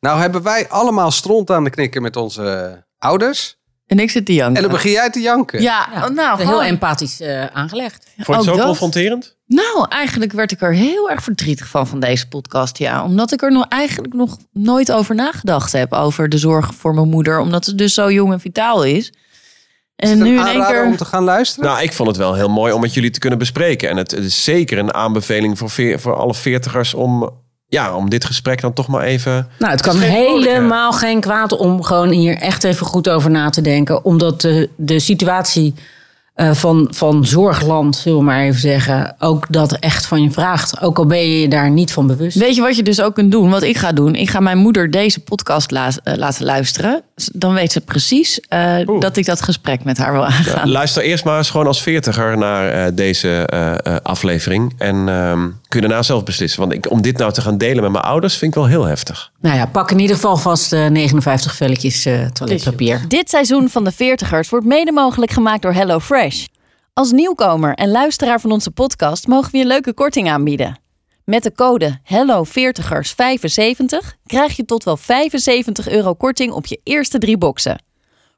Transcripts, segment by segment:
Nou hebben wij allemaal stront aan de knikken met onze ouders. En ik zit te janken. En dan begin jij te janken. Ja, Ja, nou, heel empathisch eh, aangelegd. Vond je het ook zo dat. confronterend? Nou, eigenlijk werd ik er heel erg verdrietig van van deze podcast. Ja, omdat ik er nog eigenlijk nog nooit over nagedacht heb. Over de zorg voor mijn moeder. Omdat ze dus zo jong en vitaal is. Is En het nu een in één aanrader om keer. te gaan luisteren? Nou, ik vond het wel heel mooi om met jullie te kunnen bespreken. En het, het is zeker een aanbeveling voor, veer- voor alle veertigers om, ja, om dit gesprek dan toch maar even... Nou, het kan helemaal geen kwaad om gewoon hier echt even goed over na te denken. Omdat de, de situatie eh, van, van zorgland, zullen we maar even zeggen, ook dat echt van je vraagt. Ook al ben je je daar niet van bewust. Weet je wat je dus ook kunt doen? Wat ik ga doen. Ik ga mijn moeder deze podcast la- eh, laten luisteren. Dan weet ze precies eh, dat ik dat gesprek met haar wil aangaan. Luister eerst maar eens gewoon als veertiger naar eh, deze aflevering. En ehm, kun je daarna zelf beslissen. Want ik, om dit nou te gaan delen met mijn ouders vind ik wel heel heftig. Nou ja, pak in ieder geval vast eh, 59 velletjes eh, toiletpapier. Dit seizoen van de Veertigers wordt mede mogelijk gemaakt door HelloFresh. Als nieuwkomer en luisteraar van onze podcast mogen we je een leuke korting aanbieden. Met de code HelloVeertigers75 krijg je tot wel 75 euro korting op je eerste drie boxen.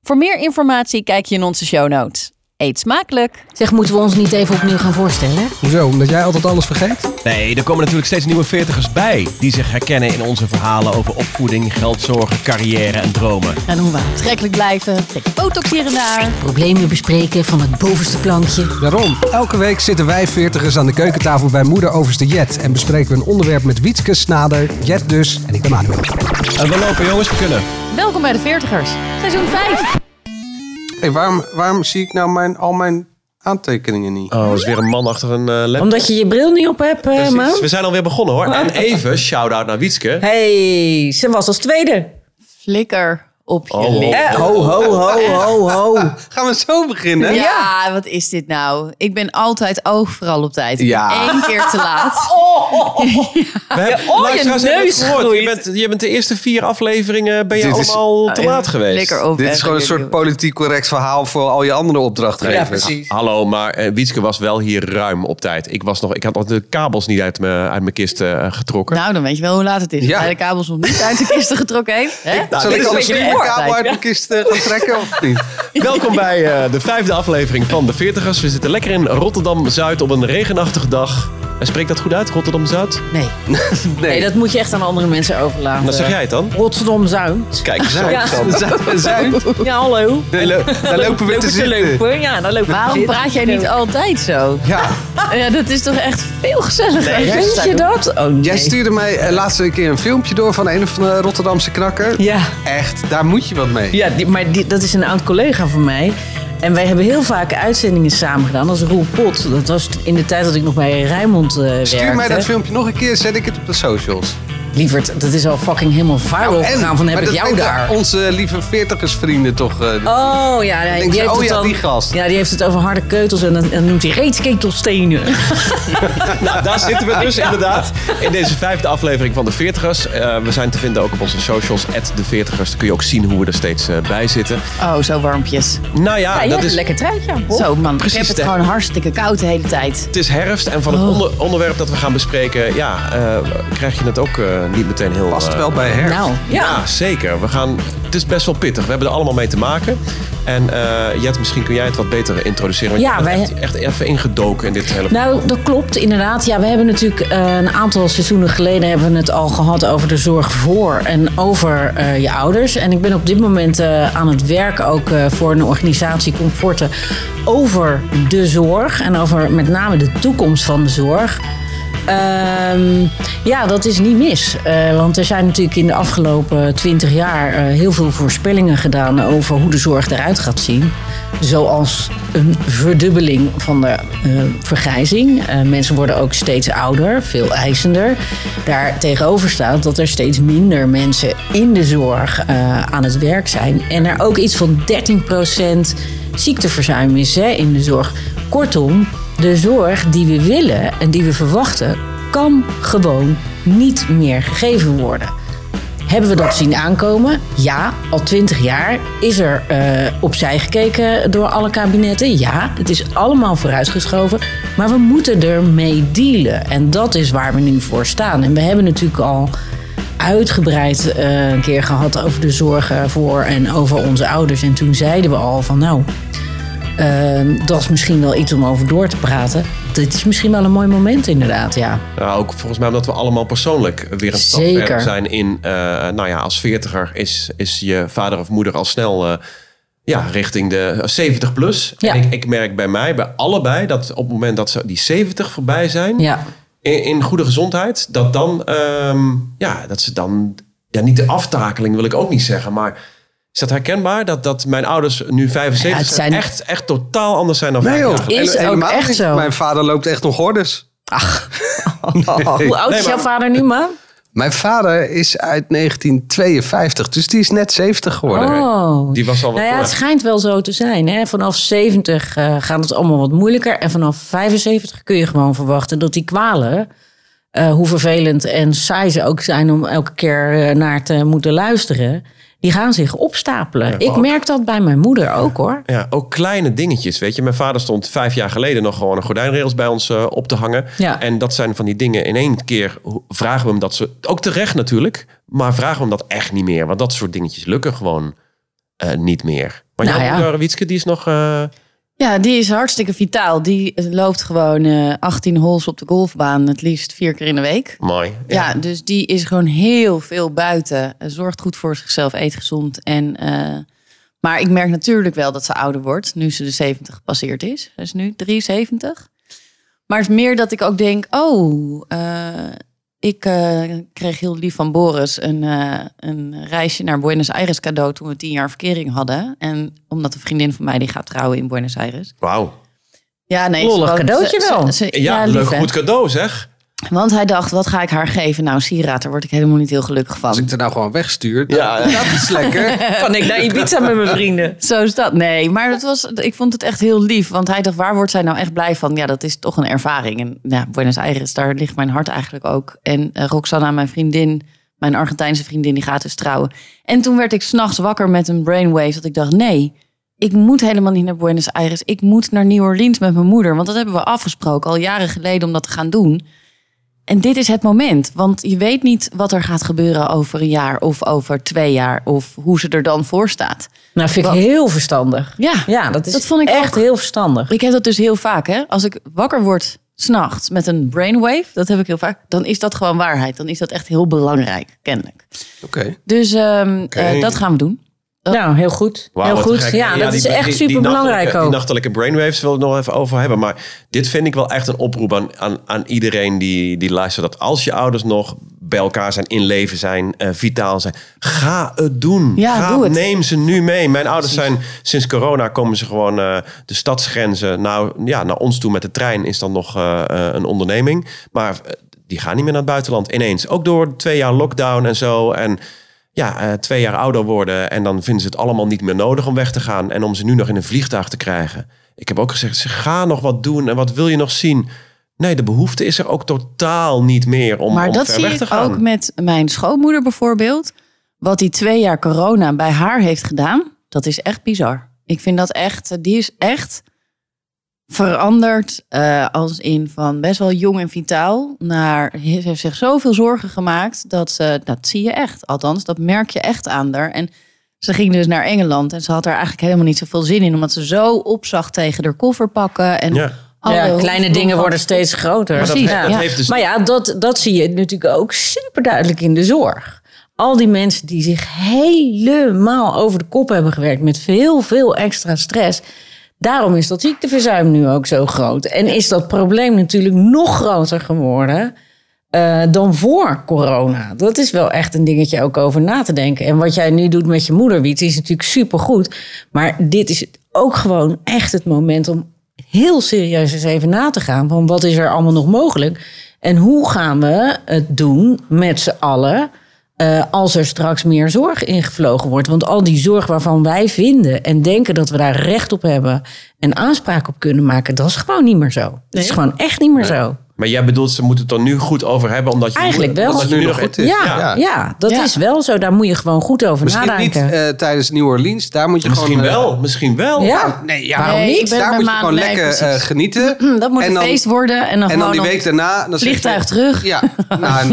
Voor meer informatie kijk je in onze show notes. Eet smakelijk! Zeg, moeten we ons niet even opnieuw gaan voorstellen? Hoezo? Omdat jij altijd alles vergeet? Nee, er komen natuurlijk steeds nieuwe veertigers bij. Die zich herkennen in onze verhalen over opvoeding, geldzorgen, carrière en dromen. En hoe we aantrekkelijk blijven, trek botox hier en daar. Problemen bespreken van het bovenste plankje. Daarom, elke week zitten wij veertigers aan de keukentafel bij moeder Overste Jet. En bespreken we een onderwerp met Wietske, Snader, Jet dus en ik ben Manuel. En we lopen jongens, we kunnen. Welkom bij de Veertigers, seizoen 5. Hey, waarom, waarom zie ik nou mijn, al mijn aantekeningen niet? Oh, er is weer een man achter een eh laptop. Omdat je je bril niet op hebt, eh Precies. man. We zijn alweer begonnen hoor. En even, shout-out naar Wietske. Hey, ze was als tweede. Flikker op je Oh, ho, ho, ho, ho, ho. Gaan we zo beginnen? Ja, wat is dit nou? Ik ben altijd overal op tijd. Ja. ben één keer te laat. We hebben, oh, je hebben neus gehoord. Je bent, je bent de eerste vier afleveringen ben je Dit is- allemaal te laat geweest. Dit is gewoon een soort politiek correct verhaal voor al je andere opdrachtgevers. Hallo, maar Wietske was wel hier ruim op tijd. Ik, was nog, ik had nog de kabels niet uit mijn, uit mijn kist eh, getrokken. Nou, dan weet je wel hoe laat het is. Ja. Hij de kabels nog niet uit de kisten getrokken heeft. Hè? Nou, Zal ik kabel uit mijn kist eh, gaan trekken of niet? Welkom bij eh, de vijfde aflevering van De Veertigers. We zitten lekker in Rotterdam-Zuid op een regenachtige dag. En spreekt dat goed uit, Rotterdam-Zuid? Nee. nee, dat moet je echt aan andere mensen overlaten. Wat zeg jij het dan? Rotterdam-Zuid. Kijk, zo. Ja. Zuid, Zuid. Ja, hallo. Daar lo- daar lopen we te Lopen zitten. lopen? Ja, daar lopen Waarom praat jij niet altijd zo? Ja, Ja, dat is toch echt veel gezelliger. Vind je dat? Oh, nee. jij stuurde mij eh, laatste keer een filmpje door van een of de Rotterdamse knakker. Ja, Echt, daar moet je wat mee. ja die, maar die, dat is een oud collega van mij. En wij hebben heel vaak uitzendingen samen gedaan. Is Roel Pot. Dat was in de tijd dat ik nog bij Rijnmond eh werkte. Stuur mij dat filmpje nog een keer, zet ik het op de socials. Lieverd, dat is al fucking helemaal viral gegaan van heb ik jou daar. Onze lieve veertigersvrienden toch. eh, Oh ja, nee, denk die ze, heeft oh het ja, dan, die gast. Ja, die heeft het over harde keutels en dan, dan noemt hij reetsketelstenen. Nou, daar zitten we dus inderdaad. In deze vijfde aflevering van De Veertigers. Eh, we zijn te vinden ook op onze socials, De Veertigers. Dan kun je ook zien hoe we er steeds eh, bij zitten. Oh, zo warmpjes. Nou ja, dat hebt is... een lekker truitje aan, Bob. Zo man, Precies, ik heb het gewoon hartstikke koud de hele tijd. Het is herfst en van het onder- onderwerp dat we gaan bespreken, ja, eh, krijg je het ook eh, niet meteen heel. Past eh, wel bij her. Nou, Ja, ja. zeker. We gaan, het is best wel pittig. We hebben er allemaal mee te maken. En eh Jet, misschien kun jij het wat beter introduceren. Want Ja, je bent wij- echt, echt even ingedoken in dit hele... Nou, dat klopt inderdaad. Ja, we hebben natuurlijk eh, een aantal seizoenen geleden hebben we het al gehad over de zorg voor en over eh, je ouders. En ik ben op dit moment eh, aan het werk ook eh, voor een organisatie Comforten over de zorg en over met name de toekomst van de zorg. Ehm, ja, dat is niet mis. Eh, want er zijn natuurlijk in de afgelopen twintig jaar eh, heel veel voorspellingen gedaan over hoe de zorg eruit gaat zien. Zoals een verdubbeling van de eh, vergrijzing. Mensen worden ook steeds ouder, veel eisender. Daar tegenover staat dat er steeds minder mensen in de zorg aan het werk zijn. En er ook iets van 13% ziekteverzuim is hè, in de zorg. Kortom, de zorg die we willen en die we verwachten, kan gewoon niet meer gegeven worden. Hebben we dat zien aankomen? Ja, al twintig jaar is er eh, opzij gekeken door alle kabinetten. Ja, het is allemaal vooruitgeschoven. Maar we moeten ermee dealen. En dat is waar we nu voor staan. En we hebben natuurlijk al uitgebreid eh, een keer gehad over de zorgen voor en over onze ouders. En toen zeiden we al van nou, eh, dat is misschien wel iets om over door te praten. Dit is misschien wel een mooi moment inderdaad, ja. Nou, ook volgens mij omdat we allemaal persoonlijk weer een stap verder zijn in... eh, nou ja, als veertiger is, is je vader of moeder al snel... eh, ja, richting de 70 plus. Ja. En ik, ik merk bij mij, bij allebei, dat op het moment dat ze die 70 voorbij zijn... Ja, in, in goede gezondheid, dat dan, ehm, ja, dat ze dan, ja, niet de aftakeling wil ik ook niet zeggen, maar is dat herkenbaar? Dat, dat mijn ouders nu 75 Ja, het zijn, zijn- echt, echt totaal anders zijn dan Nee joh. Is ook helemaal echt niet. zo. Mijn vader loopt echt nog hordes. Hoe oud Nee, is jouw vader nu, man? Mijn vader is uit 1952, dus die is net 70 geworden. Oh. Die was al wat Nou ja, het schijnt wel zo te zijn. Hè? Vanaf 70 eh, gaat het allemaal wat moeilijker. En vanaf 75 kun je gewoon verwachten dat die kwalen, eh, hoe vervelend en saai ze ook zijn om elke keer eh, naar te moeten luisteren, die gaan zich opstapelen. ik ook. merk dat bij mijn moeder ook hoor. Ja, ook kleine dingetjes, weet je. Mijn vader stond vijf jaar geleden nog gewoon een gordijnrails bij ons eh, op te hangen. Ja. En dat zijn van die dingen. In één keer vragen we hem dat ze... Ook terecht natuurlijk. Maar vragen we hem dat echt niet meer. Want dat soort dingetjes lukken gewoon eh, niet meer. Maar Nou jouw ja. moeder, Wietske, die is nog... eh, Ja, die is hartstikke vitaal. Die loopt gewoon eh 18 holes op de golfbaan, het liefst vier keer in de week. mooi. Ja, dus die is gewoon heel veel buiten. eh, Zorgt goed voor zichzelf, eet gezond. En, eh, maar ik merk natuurlijk wel dat ze ouder wordt. Nu ze de 70 gepasseerd is. Ze is nu 73. Maar het is meer dat ik ook denk... Oh, eh, ik eh, kreeg heel lief van Boris een, eh, een reisje naar Buenos Aires cadeau... toen we tien jaar verkering hadden. En omdat een vriendin van mij die gaat trouwen in Buenos Aires. Wauw. Ja, nee, Lollig cadeautje ze- wel. ze- ze- Ja, lief, leuk hè? goed cadeau zeg. Want hij dacht, wat ga ik haar geven? Nou, een sieraad, daar word ik helemaal niet heel gelukkig van. Als ik er nou gewoon wegstuur, dan- Ja. dat is lekker. Kan ik naar Ibiza met mijn vrienden? Zo is dat. Nee, maar dat was, ik vond het echt heel lief. Want hij dacht, waar wordt zij nou echt blij van? Ja, dat is toch een ervaring. En ja, Buenos Aires, daar ligt mijn hart eigenlijk ook. En eh, Roxana, mijn vriendin, mijn Argentijnse vriendin, die gaat dus trouwen. En toen werd ik s'nachts wakker met een brainwave. Dat ik dacht, nee, ik moet helemaal niet naar Buenos Aires. Ik moet naar New Orleans met mijn moeder. Want dat hebben we afgesproken al jaren geleden om dat te gaan doen. En dit is het moment. Want je weet niet wat er gaat gebeuren over een jaar of over twee jaar. Of hoe ze er dan voor staat. Nou, vind ik heel verstandig. Ja, Ja, dat is Dat vond ik echt ook. heel verstandig. Ik heb dat dus heel vaak. Hè? Als ik wakker word s'nachts met een brainwave, dat heb ik heel vaak, dan is dat gewoon waarheid. Dan is dat echt heel belangrijk, kennelijk. Oké. Dus ehm, eh, dat gaan we doen. Nou, heel goed. Heel goed. gek. Ja, dat die- is echt die- super die belangrijk nachtelijke- ook. Die nachtelijke brainwaves wil ik nog even over hebben. Maar dit vind ik wel echt een oproep aan, aan, aan iedereen die, die luistert. Dat als je ouders nog bij elkaar zijn, in leven zijn, eh, vitaal zijn. Ga het doen. Ja, ga, doe het. Neem ze nu mee. Mijn ouders zijn sinds corona komen ze gewoon eh, de stadsgrenzen. Nou ja, naar ons toe met de trein is dan nog eh, een onderneming. Maar die gaan niet meer naar het buitenland ineens. Ook door twee jaar lockdown en zo. En ja, eh, twee jaar ouder worden en dan vinden ze het allemaal niet meer nodig om weg te gaan en om ze nu nog in een vliegtuig te krijgen. Ik heb ook gezegd, ze ga nog wat doen en wat wil je nog zien? Nee, de behoefte is er ook totaal niet meer om, maar om dat ver zie weg te ik gaan. ook met mijn schoonmoeder bijvoorbeeld. Wat die twee jaar corona bij haar heeft gedaan, dat is echt bizar. Ik vind dat echt, die is echt veranderd eh, als in van best wel jong en vitaal naar, ze heeft zich zoveel zorgen gemaakt dat ze, dat zie je echt. Althans, dat merk je echt aan haar. En ze ging dus naar Engeland en ze had er eigenlijk helemaal niet zoveel zin in, omdat ze zo opzag tegen haar koffer pakken en Ja. alle Ja, kleine dingen worden steeds groter. Maar dat ja. dat heeft dus- Maar ja, dat, dat zie je natuurlijk ook super duidelijk in de zorg. Al die mensen die zich helemaal over de kop hebben gewerkt met veel, veel extra stress. Daarom is dat ziekteverzuim nu ook zo groot. En is dat probleem natuurlijk nog groter geworden eh, dan voor corona. Dat is wel echt een dingetje ook over na te denken. En wat jij nu doet met je moeder, Wiet, is natuurlijk supergoed. Maar dit is ook gewoon echt het moment om heel serieus eens even na te gaan. Van wat is er allemaal nog mogelijk? En hoe gaan we het doen met z'n allen... eh, als er straks meer zorg ingevlogen wordt. Want al die zorg waarvan wij vinden en denken dat we daar recht op hebben... en aanspraak op kunnen maken, dat is gewoon niet meer zo. Dat is gewoon echt niet meer zo. Maar jij bedoelt, ze moeten het er nu goed over hebben, omdat je Eigenlijk wel. Omdat je nu nog goed is. Ja, Ja. ja. dat Ja. is wel zo. Daar moet je gewoon goed over Misschien niet nadenken. eh, tijdens New Orleans. Daar moet je Misschien gewoon... eh, wel, misschien wel. ja. Nee, ja, Waarom niet? niet? Daar moet je gewoon lekker eh, genieten. Dat moet En een feest worden. En dan, En dan die week daarna... Dan vliegtuig terug. Ja, nou,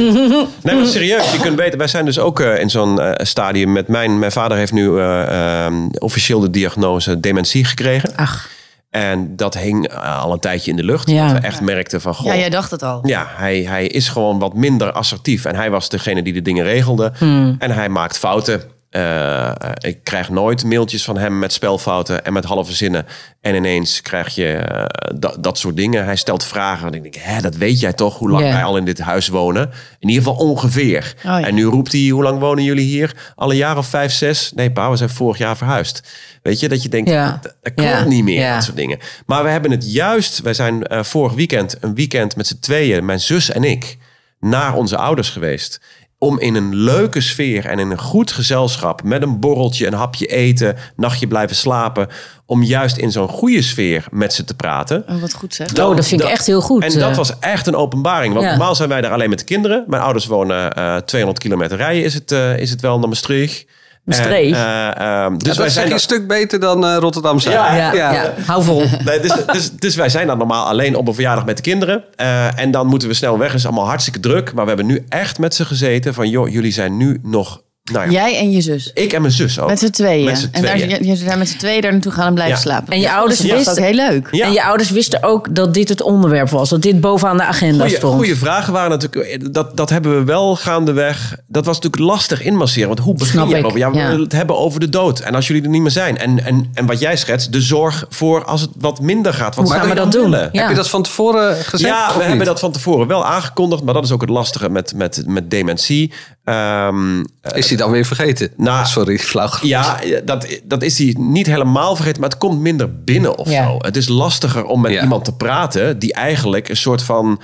Nee, maar serieus, je kunt weten. Wij zijn dus ook eh, in zo'n eh, stadium met mijn... Mijn vader heeft nu eh, eh, officieel de diagnose dementie gekregen. Ach, En dat hing eh, al een tijdje in de lucht. Ja. Dat we echt merkten van... Goh, Ja, jij dacht het al. Ja, hij, hij is gewoon wat minder assertief. En hij was degene die de dingen regelde. En hij maakt fouten. Eh, ik krijg nooit mailtjes van hem met spelfouten en met halve zinnen. En ineens krijg je eh, dat, dat soort dingen. Hij stelt vragen. En ik denk, hè, dat weet jij toch, hoe lang wij al in dit huis wonen? In ieder geval ongeveer. Oh ja. En nu roept hij, hoe lang wonen jullie hier? Al een jaar of vijf, zes? Nee, pa, we zijn vorig jaar verhuisd. Weet je, dat je denkt, Ja. dat, dat klopt Ja. niet meer, Ja. dat soort dingen. Maar we hebben het juist, wij zijn eh, vorig weekend, een weekend met z'n tweeën, mijn zus en ik, naar onze ouders geweest. Om in een leuke sfeer en in een goed gezelschap, met een borreltje, een hapje eten, nachtje blijven slapen. Om juist in zo'n goede sfeer met ze te praten. Oh, wat goed zeg. Dan- oh, dat vind ik echt heel goed. En dat eh. was echt een openbaring. Want Ja. normaal zijn wij daar alleen met de kinderen. Mijn ouders wonen eh 200 kilometer rijden is het, eh, is het wel naar Maastricht. En, eh, ehm, dus wij zijn een stuk beter dan eh, Rotterdam zijn. Ja, ja, ja. hou vol. Nee, dus, dus, dus wij zijn dan normaal alleen op een verjaardag met de kinderen. Eh, en dan moeten we snel weg. Het is allemaal hartstikke druk. Maar we hebben nu echt met ze gezeten van... joh, jullie zijn nu nog... Nou ja, Jij en je zus. ik en mijn zus ook. Met z'n tweeën. Met z'n En daar, je, je zijn met z'n tweeën daar naartoe gaan en blijven Ja. slapen. En je Dat ouders was wisten- ook heel leuk. Ja. En je ouders wisten ook dat dit het onderwerp was. Dat dit bovenaan de agenda Goeie, stond. goeie vragen waren natuurlijk... Dat, dat hebben we wel gaandeweg... Dat was natuurlijk lastig inmasseren. Want hoe begin Snap je ik, erover? Ja, we ja. willen het hebben over de dood. En als jullie er niet meer zijn. En, en, en wat jij schetst, de zorg voor als het wat minder gaat. Wat Hoe gaan we dat dan doen? willen? Heb je dat van tevoren gezegd? Ja, we niet? hebben dat van tevoren wel aangekondigd. Maar dat is ook het lastige met, met, met dementie. Ehm, Is hij dan weer vergeten? Nou, Sorry, flauw. Ja, dat, dat is hij niet helemaal vergeten, maar het komt minder binnen of Ja. zo. Het is lastiger om met Ja. iemand te praten die eigenlijk een soort van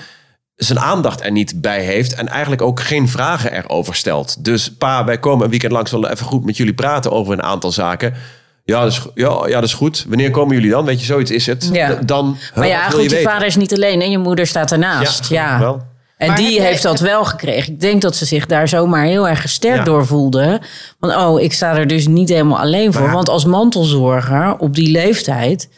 zijn aandacht er niet bij heeft en eigenlijk ook geen vragen erover stelt. Dus pa, wij komen een weekend lang, zullen even goed met jullie praten over een aantal zaken. Ja, dat is, ja, ja, dat is goed. Wanneer komen jullie dan? Weet je, zoiets is het. Ja. Dan, Maar ja, goed, je weten? vader is niet alleen en je moeder staat ernaast. Ja, Ja, wel. En Maar die heeft dat wel gekregen. Ik denk dat ze zich daar zomaar heel erg gesterkt Ja. door voelde. Van, oh, ik sta er dus niet helemaal alleen voor. ja. Want als mantelzorger op die leeftijd...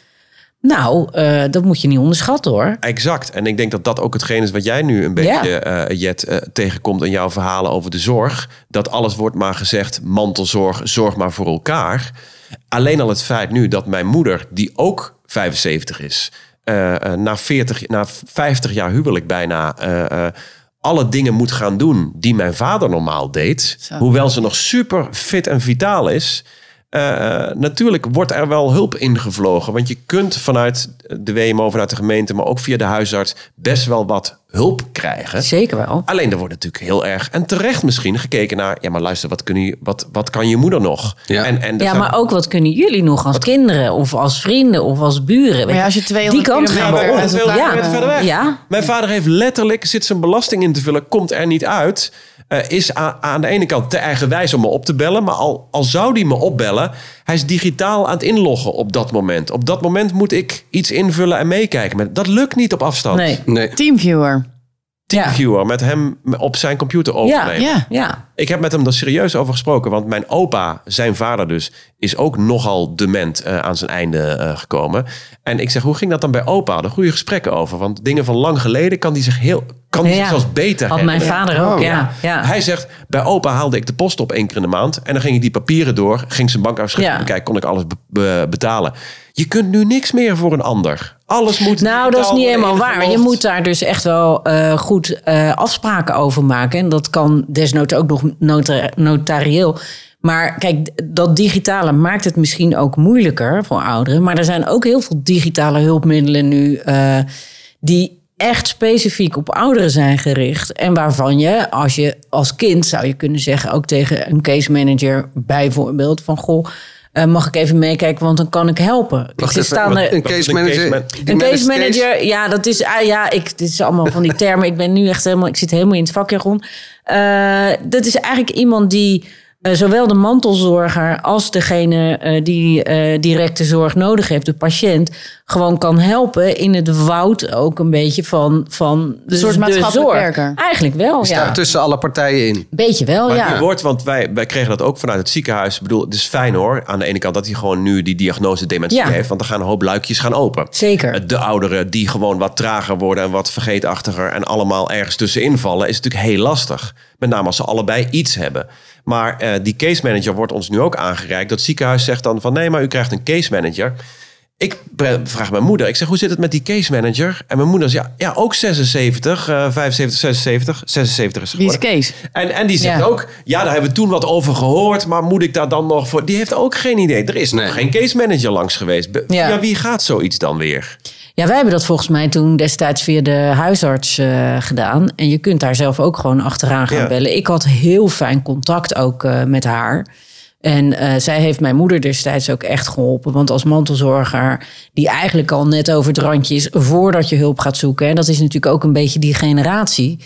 Nou, eh, dat moet je niet onderschatten hoor. Exact. En ik denk dat dat ook hetgeen is wat jij nu een Ja. beetje, eh, Jet, eh, tegenkomt in jouw verhalen over de zorg. Dat alles wordt maar gezegd, mantelzorg, zorg maar voor elkaar. Alleen al het feit nu dat mijn moeder, die ook 75 is, na, 40, na 50 jaar huwelijk bijna... eh, eh, alle dingen moet gaan doen die mijn vader normaal deed. Zo. Hoewel ze nog super fit en vitaal is. Eh, natuurlijk wordt er wel hulp ingevlogen. Want je kunt vanuit de WMO, vanuit de gemeente, maar ook via de huisarts best wel wat hulp krijgen. Zeker wel. Alleen er wordt natuurlijk heel erg, en terecht misschien, gekeken naar... ja, maar luister, wat, kun je, wat, wat kan je moeder nog? Ja. En, en Ja, zijn- maar ook wat kunnen jullie nog als kinderen of als vrienden of als buren? Maar ja, als je 200 die kant gaan we verder weg. Ja. Mijn vader heeft letterlijk, zit zijn belasting in te vullen, komt er niet uit. Eh, is aan, aan de ene kant te eigenwijs om me op te bellen. Maar al, al zou die me opbellen, hij is digitaal aan het inloggen op dat moment. Op dat moment moet ik iets invullen en meekijken. Dat lukt niet op afstand. Nee. Nee. Teamviewer. Ja. Teamviewer met hem op zijn computer Ja, overnemen. Ja. ja. Ik heb met hem er serieus over gesproken. Want mijn opa, zijn vader dus, is ook nogal dement eh, aan zijn einde eh, gekomen. En ik zeg, hoe ging dat dan bij opa? Er goede gesprekken over. Want dingen van lang geleden kan die zich heel kan zelfs beter Had mijn vader ook, Oh, ja. ja. Hij zegt, bij opa haalde ik de post op één keer in de maand. En dan ging ik die papieren door. Ging zijn bankafschrift bekijken. Kon ik alles be- be- betalen. Je kunt nu niks meer voor een ander. Alles moet Nou, dat is niet helemaal waar. Je moet daar dus echt wel eh, goed eh, afspraken over maken. En dat kan desnoods ook nog nota- notarieel. Maar kijk, dat digitale maakt het misschien ook moeilijker voor ouderen. Maar er zijn ook heel veel digitale hulpmiddelen nu eh, die echt specifiek op ouderen zijn gericht. En waarvan je, als je als kind zou je kunnen zeggen, ook tegen een case manager bijvoorbeeld, van goh. eh, mag ik even meekijken, want dan kan ik helpen. Wacht even, staan er- een case een case manager. man- een case manager, ja, dat is, ah, ja, ik, dit is allemaal van die termen. Ik ben nu echt helemaal, ik zit helemaal in het vakjargon. Eh dat is eigenlijk iemand die eh, zowel de mantelzorger als degene die eh, directe zorg nodig heeft, de patiënt, gewoon kan helpen in het woud ook een beetje van, van de, soort de maatschappelijk zorg. werker. Eigenlijk wel, ja. daar tussen alle partijen in. Beetje wel, Maar ja. die wordt, want wij, wij kregen dat ook vanuit het ziekenhuis. Ik bedoel, het is fijn hoor. Aan de ene kant dat hij gewoon nu die diagnose dementie Ja. heeft. Want er gaan een hoop luikjes gaan open. Zeker. De ouderen die gewoon wat trager worden en wat vergeetachtiger en allemaal ergens tussenin vallen, is natuurlijk heel lastig. Met name als ze allebei iets hebben. Maar eh, die case manager wordt ons nu ook aangereikt. Dat ziekenhuis zegt dan van nee, maar u krijgt een case manager. Ik vraag mijn moeder, ik zeg hoe zit het met die case manager? En mijn moeder zegt ja, ja ook 76, eh 75, 76, 76 is Wie is geworden. Kees? En, en die zegt Ja. ook, ja, daar hebben we toen wat over gehoord, maar moet ik daar dan nog voor? Die heeft ook geen idee. Er is Nee. nog geen case manager langs geweest. Ja. Wie gaat zoiets dan weer? Ja, wij hebben dat volgens mij toen destijds via de huisarts eh, gedaan. En je kunt daar zelf ook gewoon achteraan gaan Ja. bellen. Ik had heel fijn contact ook eh, met haar. En eh, zij heeft mijn moeder destijds ook echt geholpen. Want als mantelzorger, die eigenlijk al net over het randje is voordat je hulp gaat zoeken. En dat is natuurlijk ook een beetje die generatie.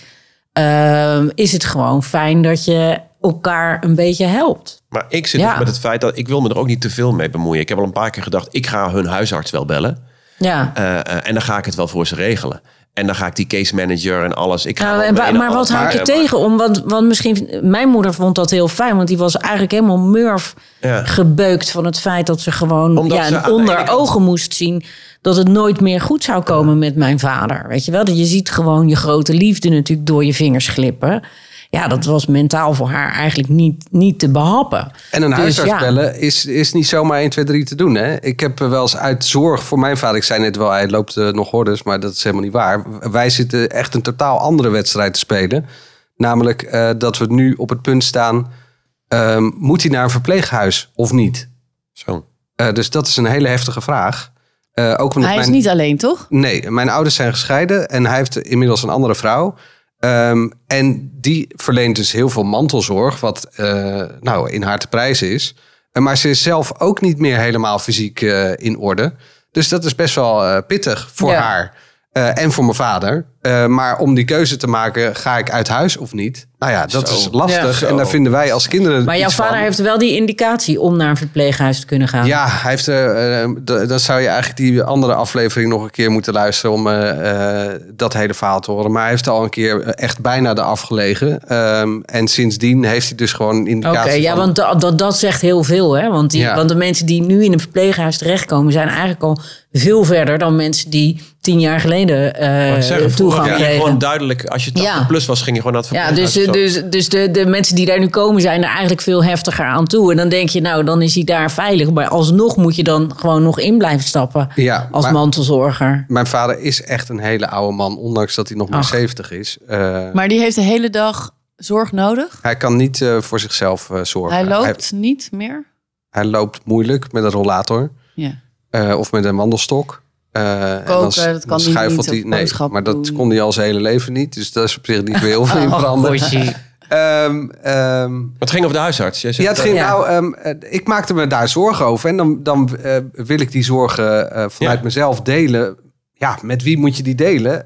ehm, is het gewoon fijn dat je elkaar een beetje helpt. Maar ik zit Ja. dus met het feit dat ik wil me er ook niet te veel mee bemoeien. Ik heb al een paar keer gedacht, ik ga hun huisarts wel bellen. Ja. Eh, eh, en dan ga ik het wel voor ze regelen. En dan ga ik die case manager en alles. Ik ga Nou, en mee naar maar wat houd je Maar- tegen om? Want, want misschien, mijn moeder vond dat heel fijn, want die was eigenlijk helemaal murf Ja. gebeukt van het feit dat ze gewoon Omdat ja, ze onder kant- ogen moest zien dat het nooit meer goed zou komen met mijn vader. Weet je wel? Dat je ziet gewoon je grote liefde natuurlijk door je vingers glippen. Ja, dat was mentaal voor haar eigenlijk niet, niet te behappen. En een Dus huisarts ja. bellen is, is niet zomaar 1, 2, 3 te doen. Hè? Ik heb wel eens uit zorg voor mijn vader... Ik zei net wel, hij loopt eh, nog hordes, maar dat is helemaal niet waar. Wij zitten echt een totaal andere wedstrijd te spelen. Namelijk eh, dat we nu op het punt staan... ehm, moet hij naar een verpleeghuis of niet? Zo. Eh, dus dat is een hele heftige vraag. Eh, ook Hij is mijn- niet alleen, toch? Nee, mijn ouders zijn gescheiden en hij heeft inmiddels een andere vrouw. Ehm, en die verleent dus heel veel mantelzorg, wat eh, nou in haar te prijzen is. Eh, maar ze is zelf ook niet meer helemaal fysiek eh, in orde. Dus dat is best wel pittig voor Ja. haar eh, en voor mijn vader. Eh, maar om die keuze te maken, ga ik uit huis of niet? Nou ja, dat Zo. is lastig. Ja. en daar vinden wij als kinderen. Maar jouw iets van. vader heeft wel die indicatie om naar een verpleeghuis te kunnen gaan. Ja, hij heeft, eh, eh, dan zou je eigenlijk die andere aflevering nog een keer moeten luisteren om eh, eh, dat hele verhaal te horen. Maar hij heeft al een keer echt bijna eraf gelegen. Ehm, en sindsdien heeft hij dus gewoon een Oké, indicatie ja, van- want dat, dat, dat zegt heel veel. Hè? Want, die, Ja. want de mensen die nu in een verpleeghuis terechtkomen... zijn eigenlijk al veel verder dan mensen die tien jaar geleden eh zeggen, toegang kregen. gewoon duidelijk, als je 80 Ja. plus was, ging je gewoon naar het Ja, verpleeghuis dus, dus, dus de, de mensen die daar nu komen zijn er eigenlijk veel heftiger aan toe. En dan denk je, nou, dan is hij daar veilig. Maar alsnog moet je dan gewoon nog in blijven stappen Ja, als maar- mantelzorger. Mijn vader is echt een hele oude man, ondanks dat hij nog maar Ach. 70 is. Eh, Maar die heeft de hele dag zorg nodig. hij kan niet eh, voor zichzelf eh, zorgen. Hij loopt niet meer. hij loopt moeilijk met een rollator Ja. eh, of met een wandelstok. Eh, en Koken, dan, dat kan dan schuifelt niet, hij. Nee, maar dat doen. kon hij al zijn hele leven niet. Dus dat is op zich niet meer heel veel in Oh, veranderd. Ehm, ehm, Het ging over de huisarts. Jij zegt, ja, het ging, Ja. nou, ehm, eh, ik maakte me daar zorgen over. En dan, dan eh, wil ik die zorgen eh, vanuit Ja. mezelf delen. Ja, met wie moet je die delen?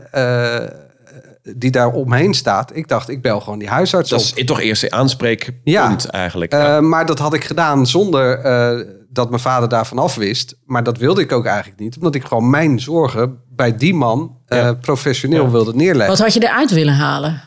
Die daar omheen staat. Ik dacht, ik bel gewoon die huisarts dat op. is toch eerst een aanspreekpunt Ja. eigenlijk. Eh, Ja. maar dat had ik gedaan zonder eh, dat mijn vader daarvan af wist. Maar dat wilde ik ook eigenlijk niet. Omdat ik gewoon mijn zorgen bij die man eh, Ja. professioneel Ja. wilde neerleggen. Wat had je eruit willen halen?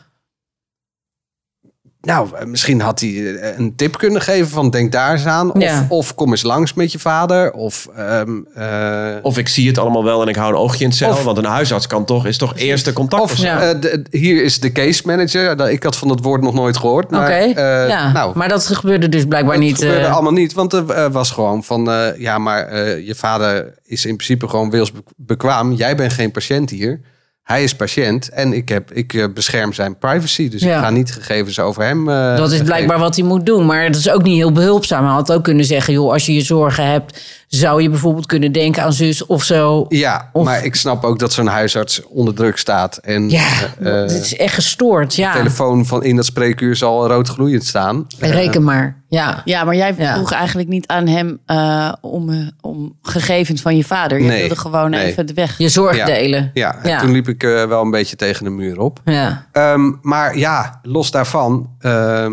Nou, eh, misschien had hij eh, een tip kunnen geven van denk daar eens aan. Of, Ja. of kom eens langs met je vader. Of, ehm, eh, Of ik zie het allemaal wel en ik hou een oogje in het. Of- want een huisarts kan toch, is toch eerste contact. of. Ja. eh, de- hier is de case manager. Nou, Ik had van dat woord nog nooit gehoord. Oké, Maar, eh, ja. nou, maar dat gebeurde dus blijkbaar dat niet. gebeurde eh, allemaal niet. Want er was gewoon van... eh, ja, maar eh, je vader is in principe gewoon wilsbekwaam. Jij bent geen patiënt hier. Hij is patiënt en ik, heb, ik eh, bescherm zijn privacy. Dus Ja. ik ga niet gegevens over hem eh, dat is blijkbaar wat hij moet doen. Maar het is ook niet heel behulpzaam. Hij had ook kunnen zeggen, joh, als je je zorgen hebt... zou je bijvoorbeeld kunnen denken aan zus of zo. Ja, Of- maar ik snap ook dat zo'n huisarts onder druk staat. En Ja, eh, het is echt gestoord. Ja, de telefoon van in dat spreekuur zal rood gloeiend staan. reken maar. Ja. Ja, maar jij Ja. vroeg eigenlijk niet aan hem eh, om, eh, om gegevens van je vader. Je Nee, wilde gewoon nee. even de weg. Je zorg Ja. delen. Ja, en Ja. toen liep ik eh, wel een beetje tegen de muur op. Ja. Ehm, maar ja, los daarvan. ehm,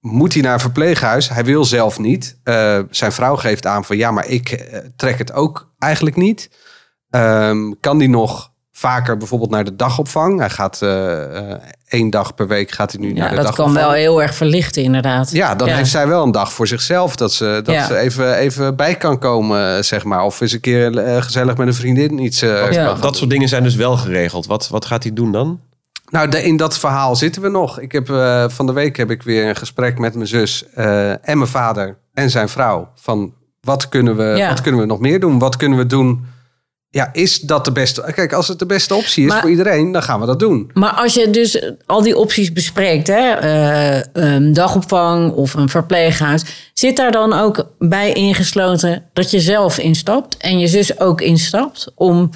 moet hij naar een verpleeghuis? Hij wil zelf niet. Eh, zijn vrouw geeft aan van ja, maar ik eh, trek het ook eigenlijk niet. Ehm, kan die nog vaker bijvoorbeeld naar de dagopvang? Hij gaat eh, één dag per week gaat hij nu Ja, naar de dat dagopvang. kan wel heel erg verlichten, inderdaad. Ja, dan heeft zij wel een dag voor zichzelf. Dat ze, dat Ja. ze even, even bij kan komen, zeg maar. Of eens een keer gezellig met een vriendin iets eh, Ja. Dat soort dingen zijn dus wel geregeld. Wat, wat gaat hij doen dan? Nou, de- in dat verhaal zitten we nog. Ik heb, eh, van de week heb ik weer een gesprek met mijn zus eh, en mijn vader en zijn vrouw. Van wat kunnen, we, Ja. wat kunnen we nog meer doen? Wat kunnen we doen? Ja, is dat de beste? Kijk, als het de beste optie is Maar- voor iedereen, dan gaan we dat doen. Maar als je dus al die opties bespreekt, hè, eh, een dagopvang of een verpleeghuis, zit daar dan ook bij ingesloten dat je zelf instapt en je zus ook instapt om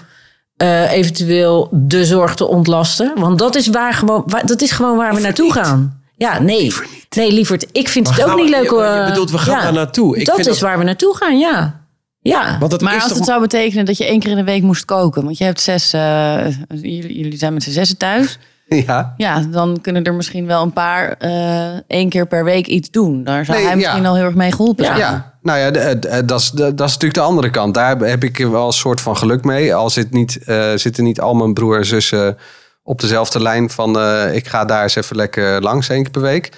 eh, eventueel de zorg te ontlasten? Want dat is, waar gewoon, waar- dat is gewoon waar we naartoe gaan. Ja, nee. Nee, lieverd, ik vind het ook niet leuk. je- je bedoelt, we gaan ja. daar naartoe. Ik dat vind is dat- waar we naartoe gaan, ja. Ja. Want Maar is als toch het zou betekenen dat je één keer in de week moest koken. Want je hebt zes, eh, jullie, jullie zijn met z'n zessen thuis. Ja, Ja, dan kunnen er misschien wel een paar eh, één keer per week iets doen. Daar zou Nee, hij ja. misschien al heel erg mee geholpen zijn. ja. nou ja, de- de- dat is, dat is natuurlijk de andere kant. Daar heb- ik wel een soort van geluk mee. Al zit niet, eh, zitten niet al mijn broer en zussen op dezelfde lijn van... eh, ik ga daar eens even lekker langs één keer per week.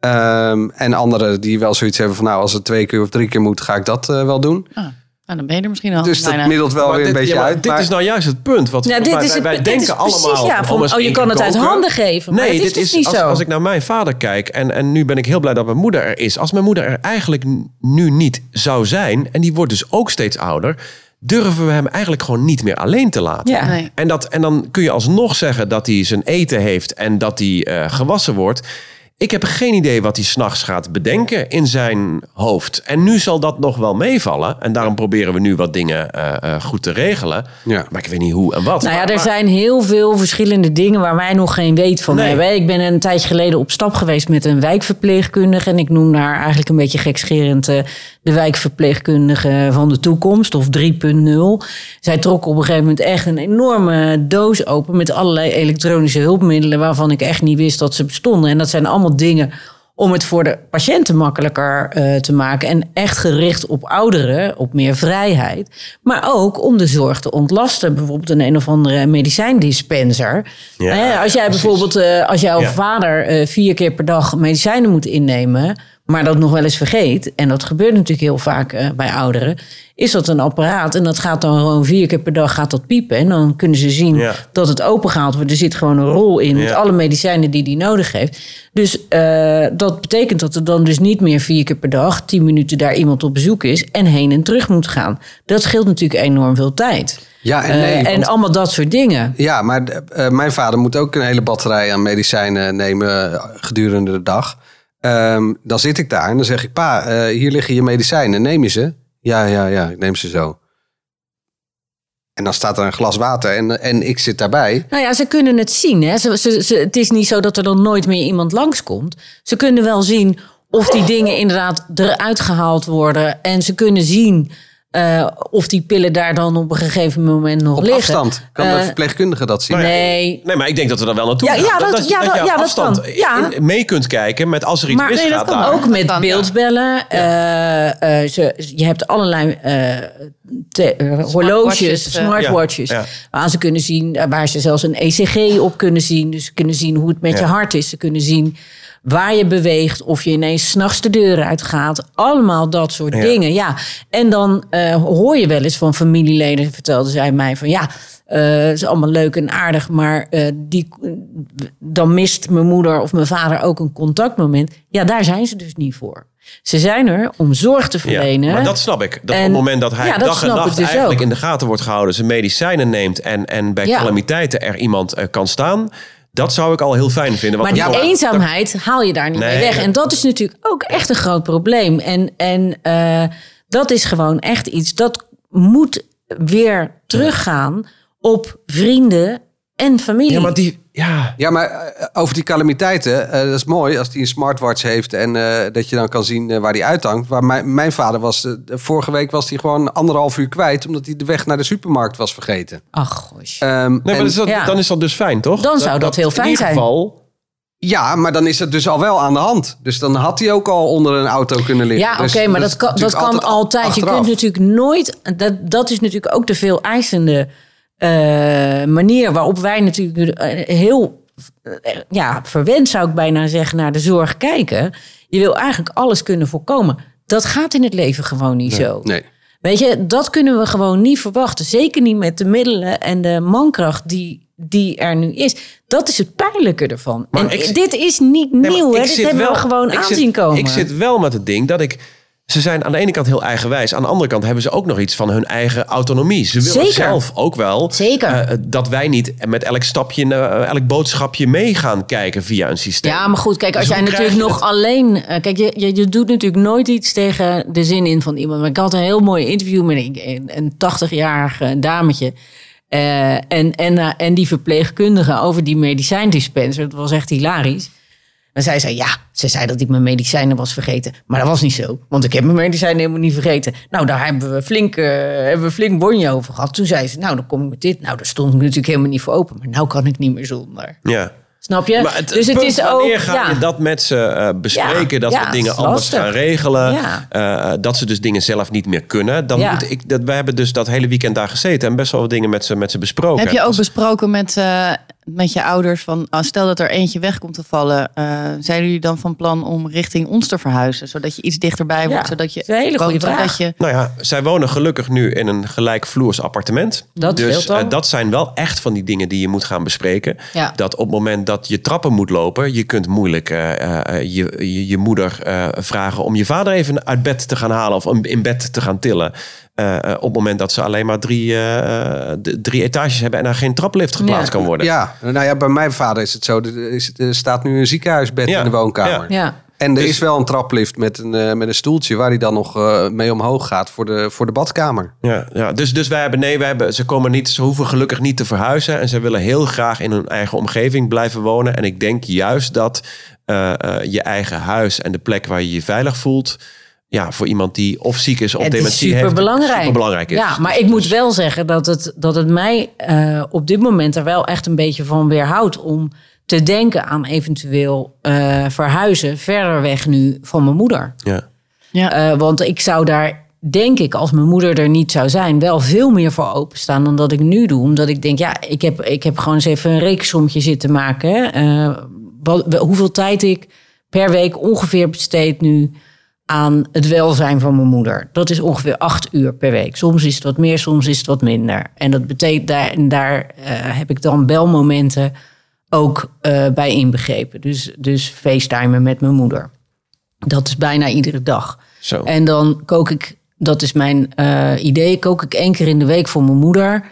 Ehm, en anderen die wel zoiets hebben van... nou, als het twee keer of drie keer moet, ga ik dat eh, wel doen. Ah, nou, dan ben je er misschien al. Dus dat bijna. middelt wel Maar weer een dit- beetje ja, maar uit. Dit maar- is nou juist het punt. Wat Ja, dit mij- is het, wij, dit denken is precies, allemaal. ja, van, oh, je kan het uit handen geven. Maar Nee, het is dit dus is niet als, zo. als ik naar mijn vader kijk en, en nu ben ik heel blij dat mijn moeder er is. Als mijn moeder er eigenlijk nu niet zou zijn en die wordt dus ook steeds ouder, durven we hem eigenlijk gewoon niet meer alleen te laten. Ja. Nee. En, dat, en dan kun je alsnog zeggen dat hij zijn eten heeft en dat hij eh, gewassen wordt. Ik heb geen idee wat hij s'nachts gaat bedenken in zijn hoofd. En nu zal dat nog wel meevallen. En daarom proberen we nu wat dingen eh, eh, goed te regelen. Ja. Maar ik weet niet hoe en wat. Nou ja, Maar- er maar- zijn heel veel verschillende dingen waar wij nog geen weet van Nee. hebben. Ik ben een tijdje geleden op stap geweest met een wijkverpleegkundige. En ik noem haar eigenlijk een beetje gekscherend eh, de wijkverpleegkundige van de toekomst of 3.0. Zij trok op een gegeven moment echt een enorme doos open met allerlei elektronische hulpmiddelen waarvan ik echt niet wist dat ze bestonden. En dat zijn allemaal dingen om het voor de patiënten makkelijker eh, te maken. En echt gericht op ouderen, op meer vrijheid. Maar ook om de zorg te ontlasten. Bijvoorbeeld een een of andere medicijndispenser. Ja, Hè, als jij ja, bijvoorbeeld, eh, als jouw Ja. vader eh, vier keer per dag medicijnen moet innemen... maar dat nog wel eens vergeet... en dat gebeurt natuurlijk heel vaak eh, bij ouderen... is dat een apparaat en dat gaat dan gewoon vier keer per dag gaat dat piepen. En dan kunnen ze zien Ja. dat het opengehaald wordt. Er zit gewoon een rol in met Ja. alle medicijnen die hij nodig heeft. Dus eh, dat betekent dat er dan dus niet meer vier keer per dag... tien minuten daar iemand op bezoek is en heen en terug moet gaan. Dat scheelt natuurlijk enorm veel tijd. Ja en Eh, nee. en want- allemaal dat soort dingen. Ja, maar mijn vader moet ook een hele batterij aan medicijnen nemen gedurende de dag. Ehm, dan zit ik daar en dan zeg ik, pa, eh, hier liggen je medicijnen, neem je ze? Ja, ja, ja, ik neem ze zo. En dan staat er een glas water en, en ik zit daarbij. Nou ja, ze kunnen het zien. Hè? Ze, ze, ze- het is niet zo dat er dan nooit meer iemand langskomt. Ze kunnen wel zien of die dingen inderdaad eruit gehaald worden. En ze kunnen zien eh, of die pillen daar dan op een gegeven moment nog Op liggen. afstand kan de Eh, verpleegkundige dat zien. Nou ja, Nee, Nee, maar ik denk dat we er wel naartoe Ja, gaan. ja, dat- ja, dat- je ja, dat afstand kan. Ja. in- mee kunt kijken met als er iets Maar- misgaat. nee, dat kan daar. ook met kan, ja. beeldbellen. Eh, eh, ze, je hebt allerlei eh, te- horloges, Smartwatches. Ja, ja. Waar ze kunnen zien, waar ze zelfs een ECG op kunnen zien. Dus ze kunnen zien hoe het met je Ja. hart is. Ze kunnen zien waar je beweegt, of je ineens s'nachts de deur uitgaat. Allemaal dat soort Ja. dingen. Ja. En dan eh, hoor je wel eens van familieleden, vertelde zij mij van ja. het is allemaal leuk en aardig, maar eh, die, dan mist mijn moeder of mijn vader ook een contactmoment. Ja, daar zijn ze dus niet voor. Ze zijn er om zorg te Ja, verlenen. maar dat snap ik. Dat op het moment dat hij ja, dat dag en nacht dus eigenlijk ook. in de gaten wordt gehouden, zijn medicijnen neemt en, en bij Ja. calamiteiten er iemand kan staan, dat zou ik al heel fijn vinden. Want Maar die ja, eenzaamheid haal je daar niet Nee, mee weg. En dat is natuurlijk ook echt een groot probleem. En, en eh, dat is gewoon echt iets dat moet weer teruggaan op vrienden en familie. Ja, maar die, ja, Ja, maar eh, over die calamiteiten, eh, dat is mooi als hij een smartwatch heeft en eh, dat je dan kan zien waar die uithangt. Waar mijn, mijn vader was, vorige week was hij gewoon anderhalf uur kwijt omdat hij de weg naar de supermarkt was vergeten. Ach, gosh. Ehm, nee, maar en- is dat, ja. dan is dat dus fijn, toch? Dan zou dat heel fijn in ieder zijn. geval Ja, maar dan is het dus al wel aan de hand. Dus dan had hij ook al onder een auto kunnen liggen. Ja, oké, Dus maar is dat kan, dat kan altijd. Je kunt natuurlijk nooit. Dat, dat is natuurlijk ook de veel eisende manier waarop wij natuurlijk eh, heel eh, ja, verwend zou ik bijna zeggen naar de zorg kijken. Je wil eigenlijk alles kunnen voorkomen. Dat gaat in het leven gewoon niet zo. Nee. Weet je, dat kunnen we gewoon niet verwachten. Zeker niet met de middelen en de mankracht die, die er nu is. Dat is het pijnlijke ervan. Maar en ik- dit is niet Nee, nieuw, hè? Dit hebben wel- we gewoon aanzien zit, komen. Ik zit wel met het ding dat ik... Ze zijn aan de ene kant heel eigenwijs. Aan de andere kant hebben ze ook nog iets van hun eigen autonomie. Ze willen Zeker. zelf ook wel Zeker. eh, dat wij niet met elk stapje, eh, elk boodschapje mee gaan kijken via een systeem. Ja, maar goed, kijk, als Dus jij natuurlijk nog alleen. eh, kijk, je, je, je doet natuurlijk nooit iets tegen de zin in van iemand. Maar ik had een heel mooi interview met een, een 80-jarig dametje. en, en, en die verpleegkundige over die medicijndispenser. Dat was echt hilarisch. En zij zei, ja, ze zei dat ik mijn medicijnen was vergeten. Maar dat was niet zo, want ik heb mijn medicijnen helemaal niet vergeten. Nou, daar hebben we flink, eh, hebben we flink bonje over gehad. Toen zei ze, nou, dan kom ik met dit. Nou, daar stond ik natuurlijk helemaal niet voor open. Maar nou kan ik niet meer zonder. Ja. Snap je? Maar het, dus het punt, is ook. wanneer ga ja. je dat met ze eh, bespreken? Ja, dat ja, we dingen anders lastig. gaan regelen. Ja. eh, dat ze dus dingen zelf niet meer kunnen. Dan Ja. moet ik, dat, wij hebben dus dat hele weekend daar gezeten. En best wel wat dingen met ze, met ze besproken. Heb je ook Dus- besproken met, eh, met je ouders van ah, stel dat er eentje weg komt te vallen, eh, zijn jullie dan van plan om richting ons te verhuizen, zodat je iets dichterbij wordt, Ja, zodat je dat is een hele goede vraag. je Nou ja, zij wonen gelukkig nu in een gelijkvloers appartement. Dat dus eh, dat zijn wel echt van die dingen die je moet gaan bespreken. Ja. Dat op het moment dat je trappen moet lopen, je kunt moeilijk eh, eh, je, je, je moeder eh, vragen om je vader even uit bed te gaan halen of om in bed te gaan tillen. Eh, eh, op het moment dat ze alleen maar drie, eh, eh, drie etages hebben en er geen traplift geplaatst Ja. kan worden. Ja, nou ja, bij mijn vader is het zo. Er, is, er staat nu een ziekenhuisbed Ja, in de woonkamer. Ja. En er Dus- is wel een traplift met een, eh, met een stoeltje waar hij dan nog eh, mee omhoog gaat voor de, voor de badkamer. Ja, ja. Dus, dus wij hebben, nee, wij hebben, ze komen niet, ze hoeven gelukkig niet te verhuizen. En ze willen heel graag in hun eigen omgeving blijven wonen. En ik denk juist dat eh, eh, je eigen huis en de plek waar je je veilig voelt. Ja, voor iemand die of ziek is of dementie heeft. superbelangrijk. Superbelangrijk is. Ja, maar ik moet wel zeggen dat het, dat het mij eh, op dit moment er wel echt een beetje van weerhoudt om te denken aan eventueel eh, verhuizen verder weg nu van mijn moeder. Ja. ja, Eh, want ik zou daar, denk ik, als mijn moeder er niet zou zijn, wel veel meer voor openstaan dan dat ik nu doe. Omdat ik denk, ja, ik heb, ik heb gewoon eens even een rekensommetje zitten maken. hè. Eh, wat, hoeveel tijd ik per week ongeveer besteed nu aan het welzijn van mijn moeder. Dat is ongeveer acht uur per week. Soms is het wat meer, soms is het wat minder. En dat betekent daar, en daar eh, heb ik dan belmomenten ook eh, bij inbegrepen. Dus, dus facetimen met mijn moeder. Dat is bijna iedere dag. Zo. En dan kook ik, dat is mijn eh, idee, kook ik één keer in de week voor mijn moeder.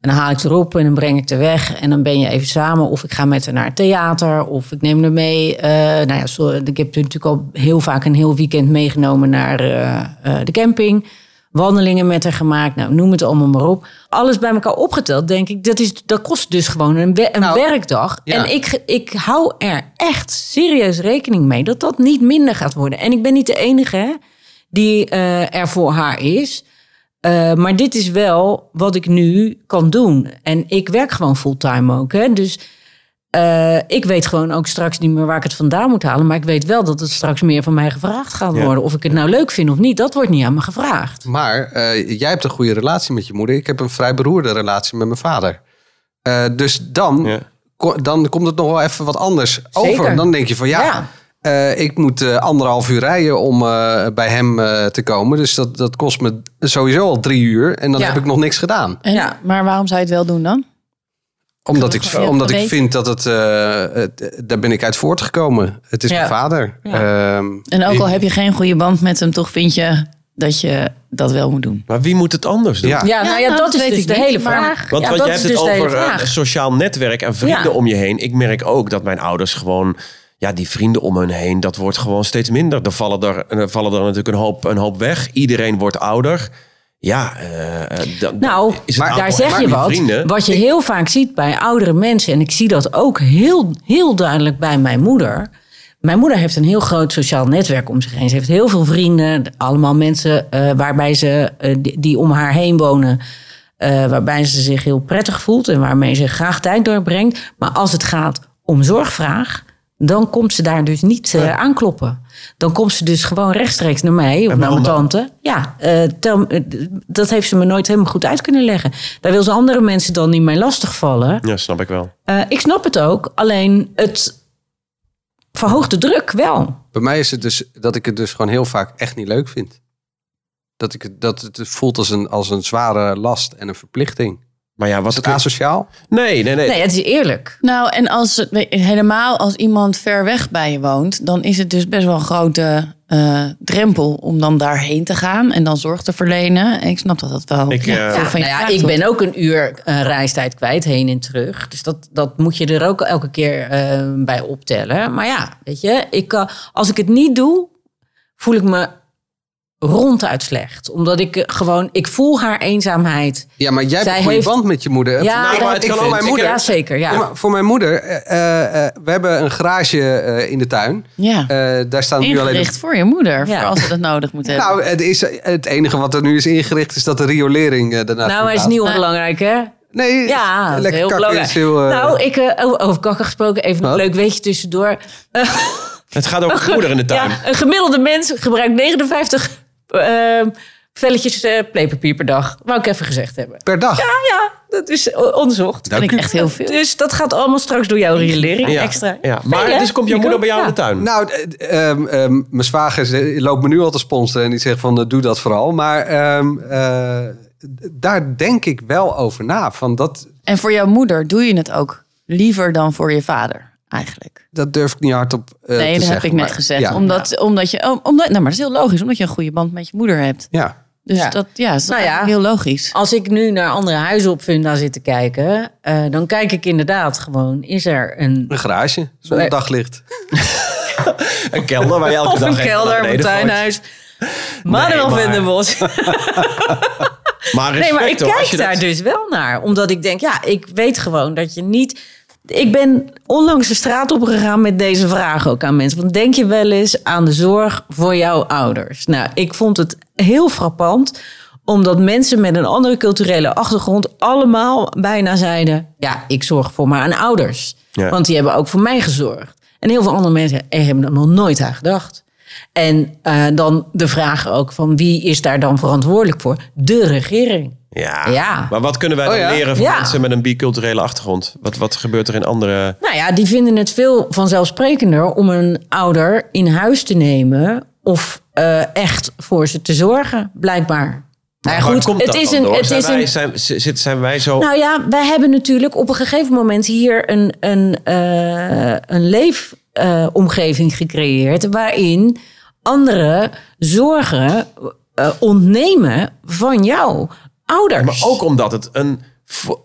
En dan haal ik erop en dan breng ik er weg. En dan ben je even samen. Of ik ga met haar naar het theater. Of ik neem haar mee. eh, nou ja, ik heb natuurlijk al heel vaak een heel weekend meegenomen naar eh, eh, de camping. Wandelingen met haar gemaakt. Nou, noem het allemaal maar op. Alles bij elkaar opgeteld, denk ik. Dat, is, dat kost dus gewoon een, we- een Nou, werkdag. ja. En ik, ik hou er echt serieus rekening mee dat dat niet minder gaat worden. En ik ben niet de enige hè, die er voor haar is. Eh, maar dit is wel wat ik nu kan doen. En ik werk gewoon fulltime ook. Hè? Dus eh, ik weet gewoon ook straks niet meer waar ik het vandaan moet halen. Maar ik weet wel dat het straks meer van mij gevraagd gaat Ja. worden. Of ik het nou leuk vind of niet, dat wordt niet aan me gevraagd. Maar eh, jij hebt een goede relatie met je moeder. Ik heb een vrij beroerde relatie met mijn vader. Eh, dus dan, Ja. ko- dan komt het nog wel even wat anders Zeker. over. Dan denk je van ja, Ja. Eh, ik moet eh, anderhalf uur rijden om eh, bij hem eh, te komen. Dus dat, dat kost me sowieso al drie uur. En dan Ja. heb ik nog niks gedaan. En- Ja. maar waarom zou je het wel doen dan? Omdat ik, omdat ik vind dat het, eh, het- daar ben ik uit voortgekomen. Het is Ja. mijn vader. Ja. Ehm, En ook al heb je geen goede band met hem, toch vind je dat je dat wel moet doen. Maar wie moet het anders doen? Ja. Ja, nou ja, nou, dat, dat is weet dus ik de hele vraag. Want, ja, want jij hebt het dus over eh, sociaal netwerk en vrienden Ja. om je heen. Ik merk ook dat mijn ouders gewoon... Ja, die vrienden om hun heen, dat wordt gewoon steeds minder. Er vallen er, er vallen er natuurlijk een hoop, een hoop weg. Iedereen wordt ouder. Ja, eh, dan Nou, is maar daar zeg je wat. Vrienden, Wat je heel vaak ziet bij oudere mensen. En ik zie dat ook heel, heel duidelijk bij mijn moeder. Mijn moeder heeft een heel groot sociaal netwerk om zich heen. Ze heeft heel veel vrienden. Allemaal mensen eh, waarbij ze, eh, die, die om haar heen wonen. eh, waarbij ze zich heel prettig voelt. En waarmee ze graag tijd doorbrengt. Maar als het gaat om zorgvraag. Dan komt ze daar dus niet eh, aankloppen. Dan komt ze dus gewoon rechtstreeks naar mij of naar mijn tante. Ja, eh, tel- eh, dat heeft ze me nooit helemaal goed uit kunnen leggen. Daar wil ze andere mensen dan niet mee lastigvallen. Ja, snap ik wel. Eh, ik snap het ook, alleen het verhoogt de druk wel. Bij mij is het dus dat ik het dus gewoon heel vaak echt niet leuk vind. Dat, ik het, dat het voelt als een, als een zware last en een verplichting. Maar ja, Was wat het het asociaal? Nee, nee, nee. Nee, het is eerlijk. Nou, en als helemaal als iemand ver weg bij je woont, dan is het dus best wel een grote eh, drempel om dan daarheen te gaan en dan zorg te verlenen. En ik snap dat dat wel. Ik, ja, eh, Nou ja, ik ben ook een uur eh, reistijd kwijt, heen en terug. Dus dat, dat moet je er ook elke keer eh, bij optellen. Maar ja, weet je, ik, als ik het niet doe, voel ik me ronduit slecht. Omdat ik eh, gewoon, ik voel haar eenzaamheid. Ja, maar jij hebt Zij een heeft- band met je moeder. Ja, Nou, maar het ik kan mijn moeder. Ja, zeker. Ja. Ja, maar voor mijn moeder, eh, eh, we hebben een garage eh, in de tuin. Ja. Eh, daar staan nu alleen. Ingericht voor je moeder, Ja. voor als ze dat nodig moet hebben. Nou, het, is, het enige wat er nu is ingericht is dat de riolering daarna. nou, maar het is niet onbelangrijk, hè? Nee, Ja, lekker heel kakken belangrijk. is heel. Nou, ik, over- kakken gesproken, even een leuk weetje tussendoor. Het gaat over moeder in de tuin. Ja, een gemiddelde mens gebruikt 59 eh, velletjes eh playpapier per dag. Wou ik even gezegd hebben. per dag. Ja, ja, dat is onderzocht. Dat vind ik echt heel veel. Dus dat gaat allemaal straks door jouw riolering Ja, extra. ja. Maar Veel, dus komt jouw moeder bij jou ja. in de tuin? Nou, ehm, ehm, mijn zwager loopt me nu al te sponsoren en die zegt van eh, doe dat vooral. Maar ehm, eh, daar denk ik wel over na. Van dat, En voor jouw moeder doe je het ook liever dan voor je vader, eigenlijk. dat durf ik niet hardop eh nee, te dat zeggen. heb ik net maar- gezegd. Ja, Omdat, omdat je, oh, omdat, nou, maar dat is heel logisch, omdat je een goede band met je moeder hebt. ja. Dus Ja. dat ja, is Nou ja. heel logisch. Als ik nu naar andere huizen op Funda zit te kijken, eh, dan kijk ik inderdaad gewoon, is er een... een garage zonder Nee. daglicht. Een kelder waar je elke Of dag een kelder, een tuinhuis. Manuel maar- van den Bos. Maar Nee, maar ik respect hoor, kijk daar dat... dus wel naar. Omdat ik denk, ja, ik weet gewoon dat je niet... Ik ben onlangs de straat opgegaan met deze vraag ook aan mensen. Want denk je wel eens aan de zorg voor jouw ouders? Nou, ik vond het heel frappant. Omdat mensen met een andere culturele achtergrond allemaal bijna zeiden... Ja, ik zorg voor mijn ouders. Ja. Want die hebben ook voor mij gezorgd. En heel veel andere mensen er hebben er nog nooit aan gedacht. En eh, dan de vraag ook van wie is daar dan verantwoordelijk voor? De regering. Ja. Ja. maar wat kunnen wij dan Oh ja? leren van Ja. mensen met een biculturele achtergrond? Wat, wat gebeurt er in andere... Nou ja, die vinden het veel vanzelfsprekender om een ouder in huis te nemen of eh, echt voor ze te zorgen, blijkbaar. Nou ja, Waar goed, komt het dat is dan een. door? Het zijn, is wij, een zijn, zit- zijn wij zo... nou ja, wij hebben natuurlijk op een gegeven moment hier een, een, eh, een leefomgeving gecreëerd waarin anderen zorgen eh, ontnemen van jouw ouders. Maar ook omdat het een,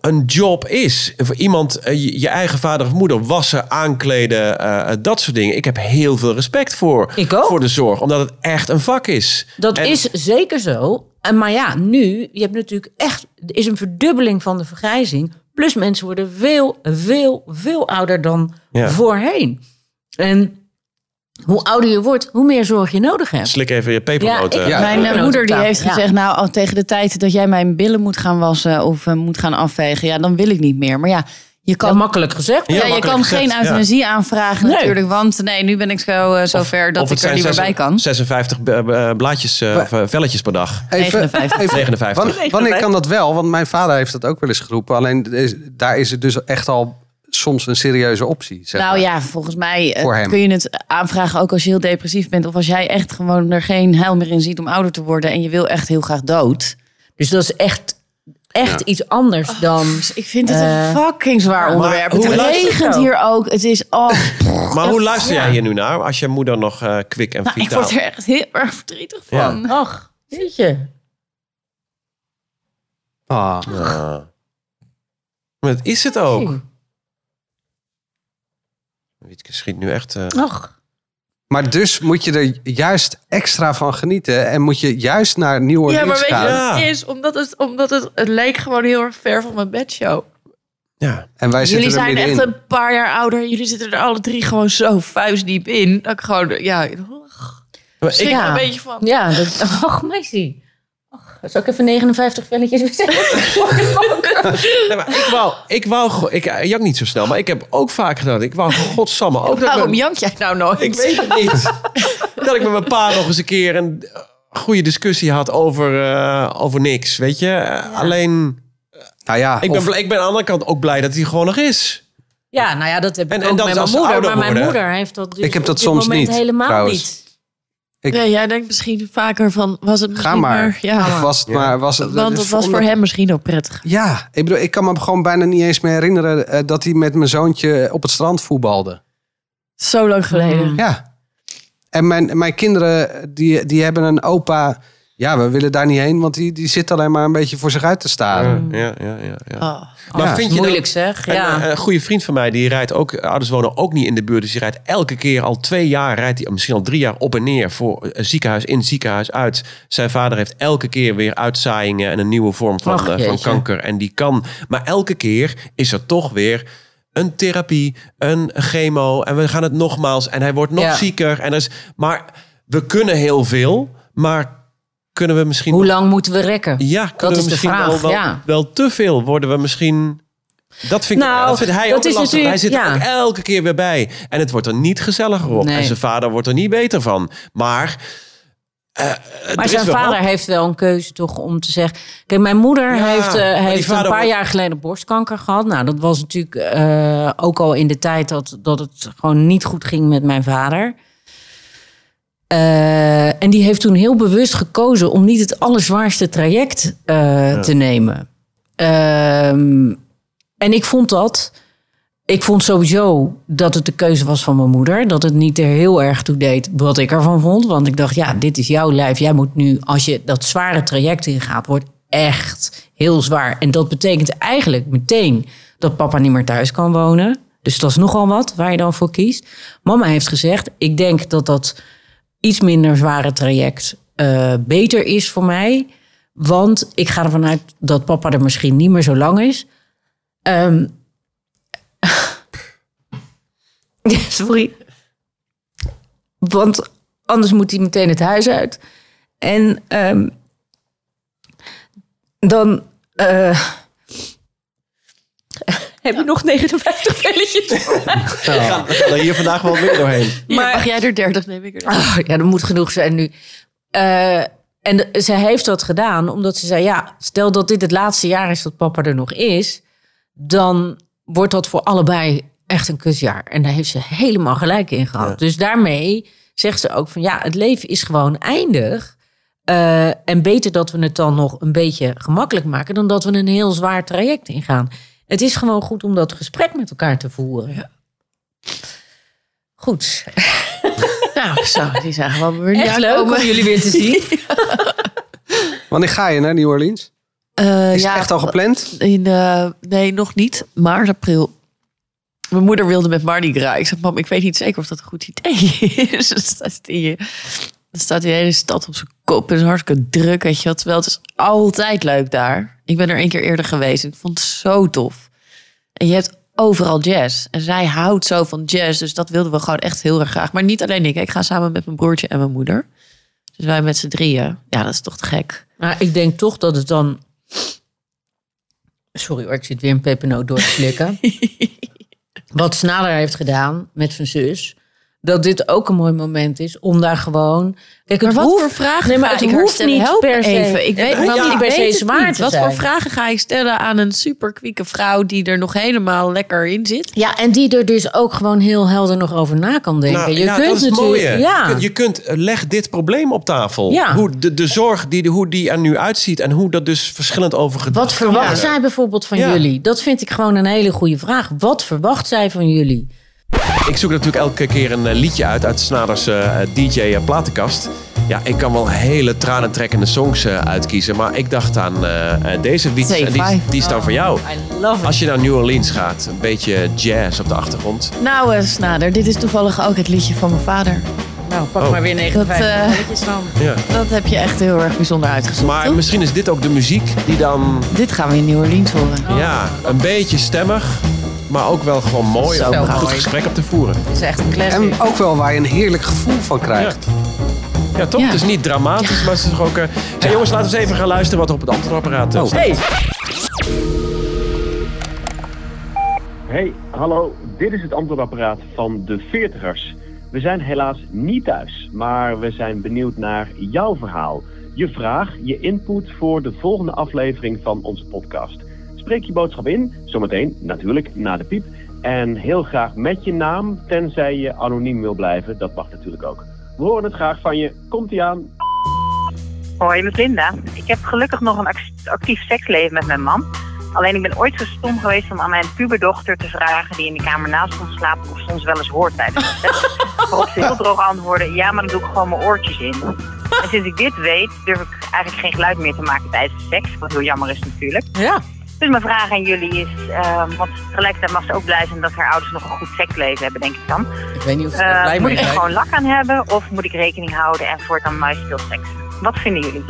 een job is. Voor iemand, eh, je, eigen vader of moeder, wassen, aankleden, eh, dat soort dingen. Ik heb heel veel respect voor, Ik ook. voor de zorg. Omdat het echt een vak is. Dat En- is zeker zo. En Maar ja, nu, je hebt natuurlijk echt, er is een verdubbeling van de vergrijzing. Plus mensen worden veel, veel, veel ouder dan Ja. voorheen. En hoe ouder je wordt, hoe meer zorg je nodig hebt. Slik even je pepernoten. Ja, ik- Ja. Mijn eh, Ja. moeder die heeft gezegd, nou al tegen de tijd dat jij mijn billen moet gaan wassen of eh, moet gaan afvegen, ja, dan wil ik niet meer. Maar ja, je kan, makkelijk gezegd. ja, Ja, je makkelijk kan gezegd, geen ja. euthanasie aanvragen Nee. natuurlijk, want nee, nu ben ik zo, eh, zo ver dat Of ik er niet meer bij kan. 56 eh, eh, blaadjes eh, of eh, velletjes per dag. Even, 59. even- 59. Wanneer, wanneer kan dat wel? Want mijn vader heeft dat ook wel eens geroepen. Alleen is- daar is het dus echt al soms een serieuze optie. Zeg Nou maar. ja, volgens mij eh, kun je het aanvragen ook als je heel depressief bent. Of als jij echt gewoon er geen heil meer in ziet om ouder te worden. En je wil echt heel graag dood. Dus dat is echt, echt iets anders dan... Dus ik vind het Eh, een fucking zwaar onderwerp. hoe Het regent zo? hier ook. Het is... Oh, Maar hoe luister jij Ja. hier nu naar? Als je moeder nog eh, kwik en nou, ik vitaal... word er echt heel erg verdrietig Ja. van. Ach, weet je. Ah. Ja. Maar dat is het ook. Wietke schiet nu echt... eh, Ach. Maar dus moet je er juist extra van genieten. En moet je juist naar New Orleans Ja, maar weet je gaan. Wat het is? Omdat, het, omdat het, het leek gewoon heel erg ver van mijn bedshow. ja. En wij Jullie zitten zijn echt een paar jaar ouder. Jullie zitten er alle drie gewoon zo vuistdiep in. Dat ik gewoon, ja, Maar ik, er Ja. een beetje van. Ja, dat, ach, meisje. Zal ik even 59 velletjes Nee, maar ik wou, ik wou, ik eh, jank niet zo snel, maar ik heb ook vaak gedaan. Ik wou godsamme ook. dat ik Waarom jank jij nou nooit? Ik weet het niet. dat ik met mijn pa nog eens een keer een eh, goede discussie had over, eh, over niks, weet je. Alleen, Nou ja, ik ben, of- ik ben aan de andere kant ook blij dat hij gewoon nog is. Ja, nou ja, dat heb ik En- en ook dan met als mijn moeder. Maar mijn moeder heeft dat dus Ik heb dat op dit soms moment niet, helemaal trouwens. niet. Ik- Ja, jij denkt misschien vaker van, was het misschien ga maar. ja, Of was het maar was het, want het was voor hem misschien ook prettig. Ja, ik bedoel, ik kan me gewoon bijna niet eens meer herinneren eh, dat hij met mijn zoontje op het strand voetbalde. Zo lang geleden. Ja. En mijn, mijn kinderen, die, die hebben een opa. Ja, we willen daar niet heen, want die, die zit alleen maar een beetje voor zich uit te staren. Ja, ja, ja. ja. Oh. Maar Ja, vind je Moeilijk dan, zeg. een, Ja. eh, een goede vriend van mij, die rijdt ook, ouders wonen ook niet in de buurt. Dus die rijdt elke keer, al twee jaar, rijdt hij misschien al drie jaar op en neer voor een ziekenhuis in, ziekenhuis uit. Zijn vader heeft elke keer weer uitzaaiingen en een nieuwe vorm van, Ach, eh, van kanker. En die kan, maar elke keer is er toch weer een therapie, een chemo en we gaan het nogmaals en hij wordt nog Ja. zieker. En er is, maar we kunnen heel veel, maar kunnen we misschien... Hoe lang moeten we rekken? Ja, we is de vraag, wel, wel, ja. wel te veel? Worden we misschien... Dat vind, ik, Nou, dat vindt hij dat ook is lastig. Hij zit er ook elke keer weer bij. En het wordt er niet gezelliger op. Nee. En zijn vader wordt er niet beter van. Maar... eh, er Maar zijn vader heeft wel een keuze toch om te zeggen... Kijk, mijn moeder Ja, heeft, eh, heeft een paar wordt- jaar geleden borstkanker gehad. Nou, dat was natuurlijk eh, ook al in de tijd dat, dat het gewoon niet goed ging met mijn vader. Eh, en die heeft toen heel bewust gekozen om niet het allerzwaarste traject eh, te nemen. Ehm, en ik vond dat... Ik vond sowieso dat het de keuze was van mijn moeder. Dat het niet er heel erg toe deed wat ik ervan vond. Want ik dacht, ja, dit is jouw lijf. Jij moet nu, als je dat zware traject ingaat, wordt echt heel zwaar. En dat betekent eigenlijk meteen dat papa niet meer thuis kan wonen. Dus dat is nogal wat waar je dan voor kiest. Mama heeft gezegd, ik denk dat dat iets minder zware traject eh, beter is voor mij. Want ik ga ervan uit dat papa er misschien niet meer zo lang is. Ehm, sorry. Want anders moet hij meteen het huis uit. En ehm, dan eh, heb je nog 59 velletjes. We gaan er hier vandaag wel meer doorheen. Hier, Maar- mag jij er 30, neem ik er. Oh, ja, dat moet genoeg zijn nu. Eh, en de- ze heeft dat gedaan omdat ze zei: ja, stel dat dit het laatste jaar is dat papa er nog is, dan wordt dat voor allebei echt een kusjaar. En daar heeft ze helemaal gelijk in gehad. Dus daarmee zegt ze ook van ja, het leven is gewoon eindig. Eh, en beter dat we het dan nog een beetje gemakkelijk maken dan dat we een heel zwaar traject ingaan. Het is gewoon goed om dat gesprek met elkaar te voeren. Goed. Nou, zo, die zagen wel weer Echt leuk om jullie weer te zien. Wanneer ga je naar New Orleans? Eh, Is ja, het echt al gepland? In, eh, nee, nog niet. Maart, april. Mijn moeder wilde met Mardi Gras. Ik zei, mam, ik weet niet zeker of dat een goed idee is. Staat, die, dan staat die hele stad op zijn kop. Het is hartstikke druk, weet je wel. Terwijl het is altijd leuk daar. Ik ben er een keer eerder geweest. Ik vond het zo tof. En je hebt overal jazz. En zij houdt zo van jazz. Dus dat wilden we gewoon echt heel erg graag. Maar niet alleen ik. Ik ga samen met mijn broertje en mijn moeder. Dus wij met z'n drieën. Ja, dat is toch te gek. Maar ik denk toch dat het dan. Sorry hoor, ik zit weer een pepernoot door te slikken. Wat Snader heeft gedaan met zijn zus. Dat dit ook een mooi moment is om daar gewoon. Kijk, het Maar wat hoeft, voor vragen Nee, maar ga het ik haar hoeft niet Help per se. even. Ik weet hoeft niet per se het zwaar niet. te Wat zijn. voor vragen ga je stellen aan een superkwieke vrouw die er nog helemaal lekker in zit? Ja, en die er dus ook gewoon heel helder nog over na kan denken. Nou, je ja, kunt dat is het natuurlijk. mooie. Ja. Je kunt, je kunt eh, leg dit probleem op tafel. Ja. Hoe de, de zorg die, hoe die er nu uitziet en hoe dat dus verschillend over gedrag Wat verwacht Ja. zij bijvoorbeeld van Ja. jullie? Dat vind ik gewoon een hele goede vraag. Wat verwacht zij van jullie? Ik zoek natuurlijk elke keer een eh, liedje uit uit Snaders eh, DJ-platenkast. Ja, ik kan wel hele tranentrekkende songs eh, uitkiezen. Maar ik dacht aan eh, eh, deze beats. Say En die, die is dan voor jou. I love it. Als je naar New Orleans gaat, een beetje jazz op de achtergrond. Nou, eh, Snader, dit is toevallig ook het liedje van mijn vader. Nou, pak Oh. maar weer 59 Dat, eh. Ja. Dat heb je echt heel erg bijzonder uitgezocht. Maar toch? misschien is dit ook de muziek die dan Dit gaan we in New Orleans horen. ja, een beetje stemmig, maar ook wel gewoon mooi om een goed gesprek op te voeren. Het is echt een classic. En ook wel waar je een heerlijk gevoel van krijgt. Ja, toch? Ja. Het is niet dramatisch, maar het is toch ook... eh hey, jongens, laten we eens even gaan luisteren wat er op het antwoordapparaat Oh. staat. Hey. Hey, hallo. Dit is het antwoordapparaat van de Veertigers. We zijn helaas niet thuis, maar we zijn benieuwd naar jouw verhaal. Je vraag, je input voor de volgende aflevering van onze podcast. Spreek je boodschap in, zometeen natuurlijk na de piep. En heel graag met je naam, tenzij je anoniem wil blijven. Dat mag natuurlijk ook. We horen het graag van je. Komt-ie aan. Hoi, ik ben Linda. Ik heb gelukkig nog een act- actief seksleven met mijn man. Alleen ik ben ooit zo stom geweest om aan mijn puberdochter te vragen... die in de kamer naast ons slaapt of ze ons wel eens hoort tijdens de seks. Waarop ze heel droog antwoordde, ja, maar dan doe ik gewoon mijn oortjes in. En sinds ik dit weet, durf ik eigenlijk geen geluid meer te maken tijdens de seks. Wat heel jammer is natuurlijk. Ja. Dus mijn vraag aan jullie is, ehm, want tegelijkertijd mag ze ook blij zijn dat haar ouders nog een goed seksleven hebben, denk ik dan. Ik weet niet of ze Eh, blij moet ik er gewoon lak aan hebben of moet ik rekening houden en voortaan muis veel seks? Wat vinden jullie?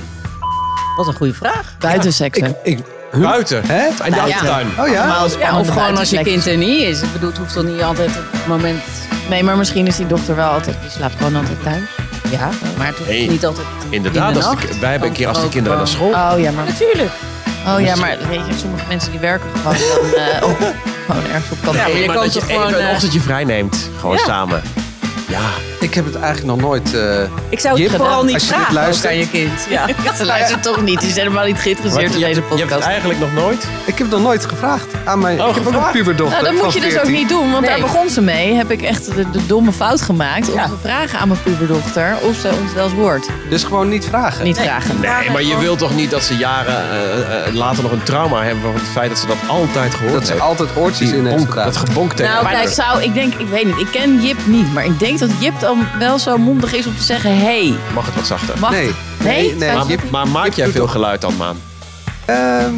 Wat een goede vraag. Buitenseks. Ik, hè? ik, huh? Buiten. Hè? In de achtertuin. Oh ja? Normaal Ja, spannende of gewoon als je kind er niet is. Ik bedoel, het hoeft toch niet altijd op het moment... Nee, maar misschien is die dochter wel altijd... Die slaapt gewoon altijd thuis. Ja, maar het hoeft niet altijd... Inderdaad, In de als de- nacht? wij hebben een keer als de kinderen naar school... Oh ja, maar, Natuurlijk. Oh, ja, maar weet je, sommige mensen die werken gewoon, dan, eh, op, gewoon ergens op kantoor. Ja, maar je maar kan dat je toch even gewoon, een eh, ochtendje vrij neemt. Gewoon Ja. samen. Ja. Ik heb het eigenlijk nog nooit... eh, Ik zou het Jip, vooral niet als je dit vragen luistert- aan je kind. Ja. Ze luistert toch niet. Die is helemaal niet geïnteresseerd in deze hebt- je hebt het podcast. eigenlijk nog nooit... ik heb het nog nooit gevraagd aan mijn... Oh, ik heb ook een gevraagd? puberdochter Nou, dat van moet je dus ook 14. niet doen, want Nee. daar begon ze mee. Heb ik echt de, de domme fout gemaakt om Ja. te vragen aan mijn puberdochter of ze ons wel eens hoort. Dus gewoon niet vragen. Niet vragen. Nee, maar je wilt toch niet dat ze jaren eh, eh, later nog een trauma hebben... van het feit dat ze dat altijd gehoord Dat ze heeft. altijd oortjes Die in gedaan. dat gebonk tegen Nou, kijk, zou, ik denk, ik weet niet, ik ken Jip niet, maar ik denk dat Jip wel zo mondig is om te zeggen, hey, Mag het wat zachter? mag Nee. Nee, Nee? Maar, maak jij veel geluid dan, Maan? Ehm,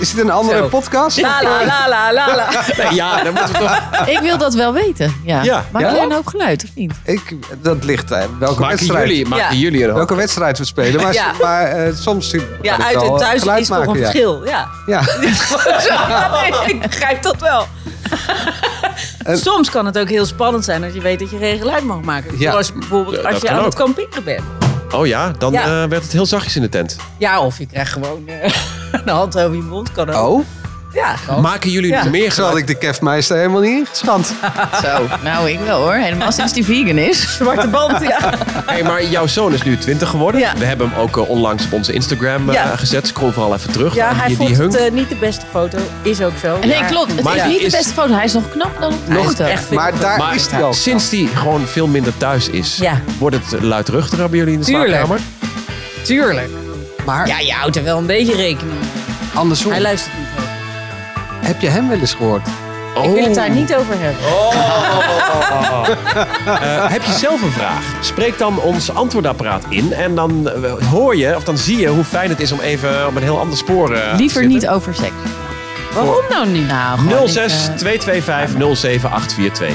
is dit een andere Zo. podcast? La la la la la la. Nee, ja, dan moeten we toch... Ik wil dat wel weten, ja. Ja. Maak Ja? jij een hoop geluid, of niet? Ik, dat ligt aan welke Maken wedstrijd, jullie, maken Ja. jullie er ook? welke wedstrijd we spelen. Maar, Ja. maar eh, soms Ja, uit wel en thuis is toch een ja. verschil. Ja. Ja. nee, ik begrijp dat wel. En- Soms kan het ook heel spannend zijn als je weet dat je geen mag maken. Ja. Zoals bijvoorbeeld als dat je aan ook. het kamperen bent. Oh ja, dan Ja. eh, werd het heel zachtjes in de tent. Ja, of je krijgt gewoon eh, een hand over je mond. Kan ook. Oh, Ja, gewoon. Maken jullie Ja. meer zo had ik de Kefmeister helemaal niet ingeschat. Zo, nou ik wel hoor, helemaal sinds die vegan is. zwarte band. Ja. Hey, maar jouw zoon is nu 20 geworden. Ja. We hebben hem ook eh, onlangs op onze Instagram eh, Ja. gezet. Scroll vooral even terug. ja, Die- hij die vond hunk. het eh, niet de beste foto. Is ook zo. Nee, Maar- klopt. Het Maar is niet de beste foto. Hij is nog knapper dan op de Nog foto. echt. Maar daar Maar is hij al. sinds hij gewoon veel minder thuis is, Ja. wordt het luidruchtiger bij jullie in de Tuurlijk. slaapkamer? Tuurlijk. Maar Ja, je houdt er wel een beetje rekening mee. andersom, Hij luistert. Heb je hem wel eens gehoord? Ik wil het daar niet over hebben. Eh, heb je zelf een vraag? Spreek dan ons antwoordapparaat in. En dan eh, hoor je, of dan zie je hoe fijn het is om even op een heel ander spoor eh, te Liever niet over seks. Waarom nou niet? Nou, gewoon 06 niet, eh, 225 07842.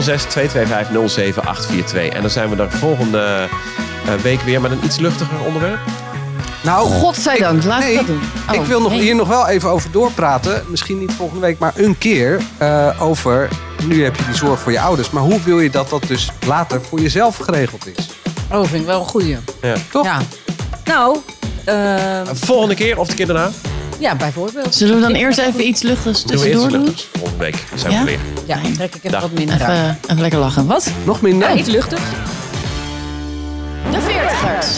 06 225 07842. En dan zijn we er volgende eh, week weer met een iets luchtiger onderwerp. Nou, Godzijdank, laat nee, ik dat doen. Oh, ik wil nog, nee. hier nog wel even over doorpraten. Misschien niet volgende week, maar een keer eh, over... Nu heb je die zorg voor je ouders. Maar hoe wil je dat dat dus later voor jezelf geregeld is? Oh, vind ik wel een goeie. Toch? Ja. Nou, eh, Volgende keer of de keer daarna? ja, bijvoorbeeld. Zullen we dan eerst even iets luchtigs Doen we eerst tussendoor doen? luchtigs. Volgende week zijn Ja? we weer. Ja, dan trek ik even Dag. wat minder. Even, even lekker lachen. Wat? Nog minder? Ja, iets luchtigs. De Veertigers.